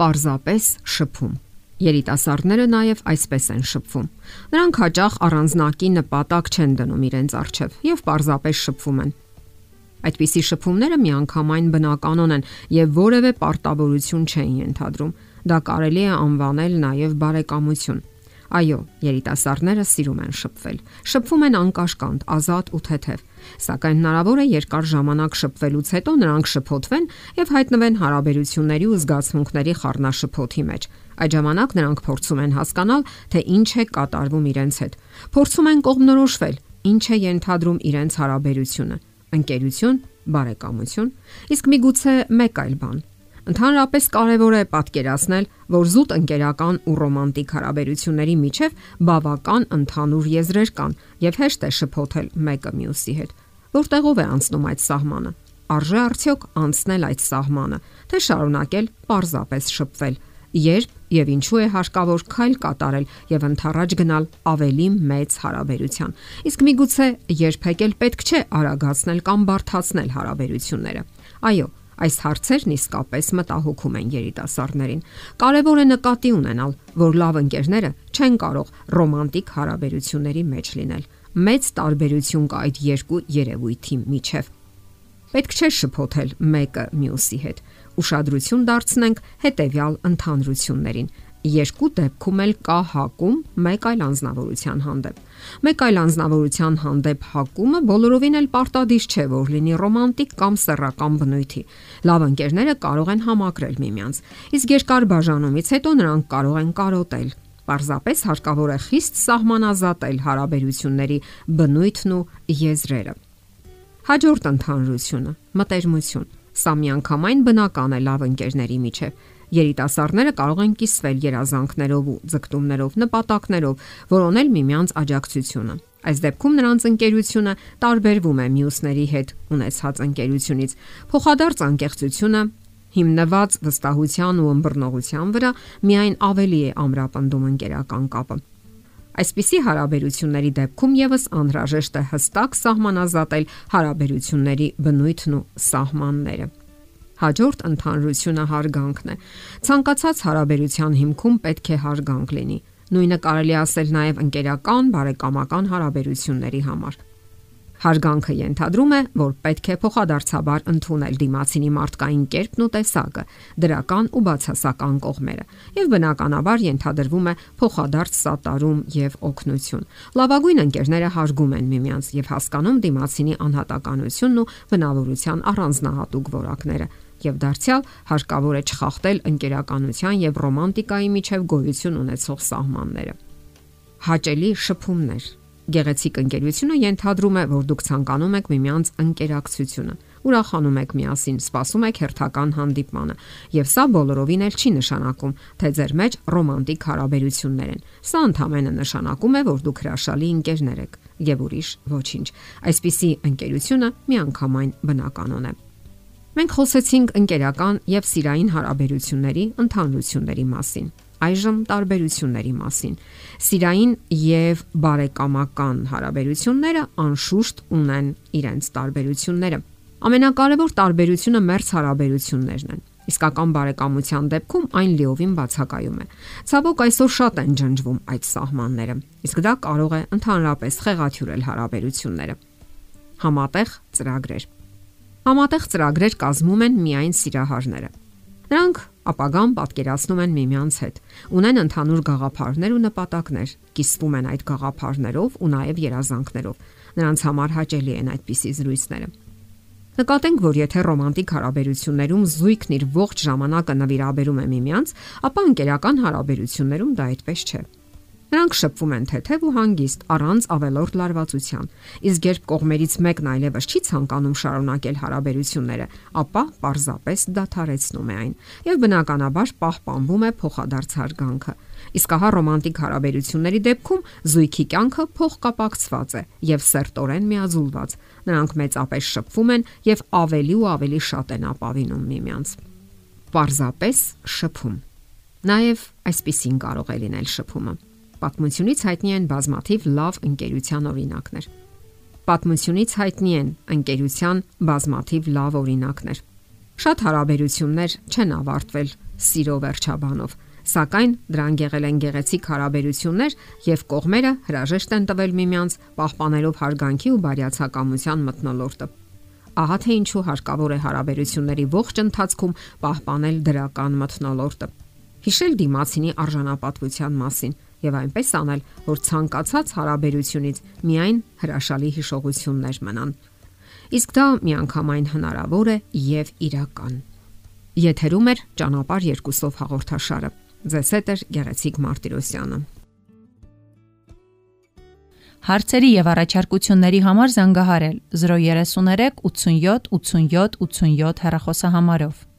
Պարզապես շփում։ Երիտասարդները նաև այսպես են շփվում։ Նրանք հաճախ առանձնակի նպատակ չեն դնում իրենց արժև եւ պարզապես շփվում են։ Այդպիսի շփումները միանգամայն բնականon են եւ որևէ պարտավորություն չեն ենթադրում։ Դա կարելի է անվանել նաև բարեկամություն։ Այո, երիտասարդները սիրում են շփվել։ Շփվում են անկաշկանդ, ազատ ու թեթև։ Սակայն հնարավոր է երկար ժամանակ շփվելուց հետո նրանք շփոթվեն եւ հայտնվեն հարաբերությունների ու զգացմունքների խառնաշփոթի մեջ։ Այդ ժամանակ նրանք փորձում են հասկանալ, թե ինչ է կատարվում իրենց հետ։ Փորձում են կողմնորոշվել, ինչ է ենթադրում իրենց հարաբերությունը ընկերություն, բարեկամություն, իսկ միգուցե մեկ այլ բան։ Ընդհանրապես կարևոր է պատկերացնել, որ զուտ ընկերական ու ռոմանտիկ հարաբերությունների միջև բավական ընդհանուր եզրեր կան եւ հեշտ է շփոթել մեկը մյուսի հետ։ Որտեղով է անցնում այդ սահմանը։ Արժե արդյոք անցնել այդ սահմանը, թե շարունակել պարզապես շփվել, երբ եւ ինչու է հարկավոր քայլ կատարել եւ ընթառաջ գնալ ավելի մեծ հարաբերության։ Իսկ միգուցե երբեք էլ պետք չէ արագացնել կամ բարթացնել հարաբերությունները։ Այո, այս հարցերն իսկապես մտահոգում են երիտասարդներին։ Կարևոր է նկատի ունենալ, որ լավ ընկերները չեն կարող ռոմանտիկ հարաբերությունների մեջ լինել։ Մեծ տարբերություն կա այդ երկու երևույթի միջև։ Պետք չէ շփոթել մեկը մյուսի հետ ուշադրություն դարձնենք հետեւյալ ընդհանրություններին։ Երկու դեպքում էլ կա հակում մեկ այլ անznավորության հանդեպ։ Մեկ այլ անznավորության հանդեպ հակումը բոլորովին էլ պարտադիր չէ, որ լինի ռոմանտիկ կամ սեռական բնույթի։ Լավ ընկերները կարող են համակրել միմյանց, իսկ երկար բաժանումից հետո նրանք կարող են կարոտել։ Պարզապես հարկավոր է խիստ սահմանազատել հարաբերությունների բնույթն ու եզրերը։ Հաջորդ ընդհանրությունը՝ մտերմություն Սա միանգամայն բնական է լավ ընկերների միջև։ Երիտասարդները կարող են կիսվել երազանքներով ու ձգտումներով, նպատակներով, որոնել միմյանց աջակցությունը։ Այս դեպքում նրանց ընկերությունը տարբերվում է մյուսների հետ ունեցած ընկերությունից։ Փոխադարձ անկեղծությունը հիմնված վստահության ու ըմբռնողության վրա միայն ավելի է ամրապնդում ընկերական կապը։ Այսպիսի հարաբերությունների դեպքում եւս անհրաժեշտ է հստակ սահմանազատել հարաբերությունների բնույթն ու սահմանները։ Հաջորդ ընդհանրությունը հարգանքն է։ Ցանկացած հարաբերության հիմքում պետք է հարգանք լինի։ Նույնը կարելի ասել նաև ընկերական, բարեկամական հարաբերությունների համար։ Հարգանքը ենթադրում է, որ պետք է փոխադարձաբար ընդունել դիմացինի մարդկային կերպն ու տեսակը, դրական ու բացասական կողմերը, եւ բնականաբար ենթադրվում է փոխադարձ սատարում եւ օգնություն։ Լավագույն ընկերները հարգում են միմյանց եւ հասկանում դիմացինի անհատականությունն ու բնավորության առանձնահատուկ որակները եւ դարձյալ հարկավոր է չխախտել ընկերականության եւ ռոմանտիկայի միջև գոյություն ունեցող սահմանները։ Հաճելի շփումներ Գեղեցիկ ընկերությունը ենթադրում է, որ դուք ցանկանում եք միմյանց ընկերակցությունը, ուրախանում եք միասին, սպասում եք հերթական հանդիպմանը, եւ սա բոլորովին էլ չի նշանակում, թե ձեր մեջ ռոմանտիկ հարաբերություններ են։ Սա ընդհանրապես նշանակում է, որ դուք հրաշալի ընկերներ եք եւ ուրիշ ոչինչ։ Այսպիսի ընկերությունը միանգամայն բնականon է։ Մենք խոսեցինք ընկերական եւ սիրային հարաբերությունների ընդհանրությունների մասին։ Այժմ տարբերությունների մասին։ Սիրային եւ բարեկամական հարաբերությունները անշուշտ ունեն իրենց տարբերությունները։ Ամենակարևոր տարբերությունը մերց հարաբերություններն են։ Իսկական բարեկամության դեպքում այն լիովին բացակայում է։ Ցավոք այսօր շատ են ջնջվում այդ սահմանները, իսկ դա կարող է ընդհանրապես խեղաթյուրել հարաբերությունները։ Համատեղ ծրագրեր Համատեղ ծրագրեր կազմում են միայն սիրահարները։ Նրանք ապագան պատկերացնում են միմյանց հետ, ունեն ընդհանուր գաղափարներ ու նպատակներ, կիսվում են այդ գաղափարներով ու նաև երազանքներով։ Նրանց համար հաճելի են այդպիսի զրույցները։ Նկատենք, որ եթե ռոմանտիկ հարաբերություններում զույգն իր ողջ ժամանակը նվիրաբերում է միմյանց, ապա ընկերական հարաբերություններում դա այդպես չէ։ Նրանք շփվում են թեթև ու հանգիստ, առանց ավելորդ լարվածության։ Իսկ երբ կողմերից մեկն այլևս չի ցանկանում շարունակել հարաբերությունները, ապա պարզապես դադարեցնում է այն եւ բնականաբար պահպանվում է փոխադարձ հարգանքը։ Իսկ ահա ռոմանտիկ հարաբերությունների դեպքում զույգի կյանքը փոխկապակցված է եւ սերտորեն միաձուլված։ Նրանք մեծապես շփվում են եւ ավելի ու ավելի շատ են ապավինում միմյանց։ Պարզապես շփում։ Նաև այսպեսին կարող է լինել շփումը Պատմությունից հայտնի են բազմաթիվ լավ ընկերության օրինակներ։ Պատմությունից հայտնի են ընկերության բազմաթիվ լավ օրինակներ։ Շատ հարաբերություններ չեն ավարտվել սիրո վերջաբանով, սակայն դրանք եղել են գեղեցիկ հարաբերություններ եւ կողմերը հրաժեշտ են տվել միմյանց պահպանելով հարգանքի ու բարյացակամության մթնոլորտը։ Ահա թե ինչու հարկավոր է հարաբերությունների ողջ ընթացքում պահպանել դրական մթնոլորտը։ Հիշել դիմացինի արժանապատվության մասին եւ այնպես անել, որ ցանկացած հարաբերությունից միայն հրաշալի հիշողություններ մնան։ Իսկ դա միանգամայն հնարավոր է եւ իրական։ Եթերում է ճանապարհ երկուսով հաղորդաշարը։ Ձեզ հետ է Գեղեցիկ Մարտիրոսյանը։ Հարցերի եւ առաջարկությունների համար զանգահարել 033 87 87 87 հեռախոսահամարով։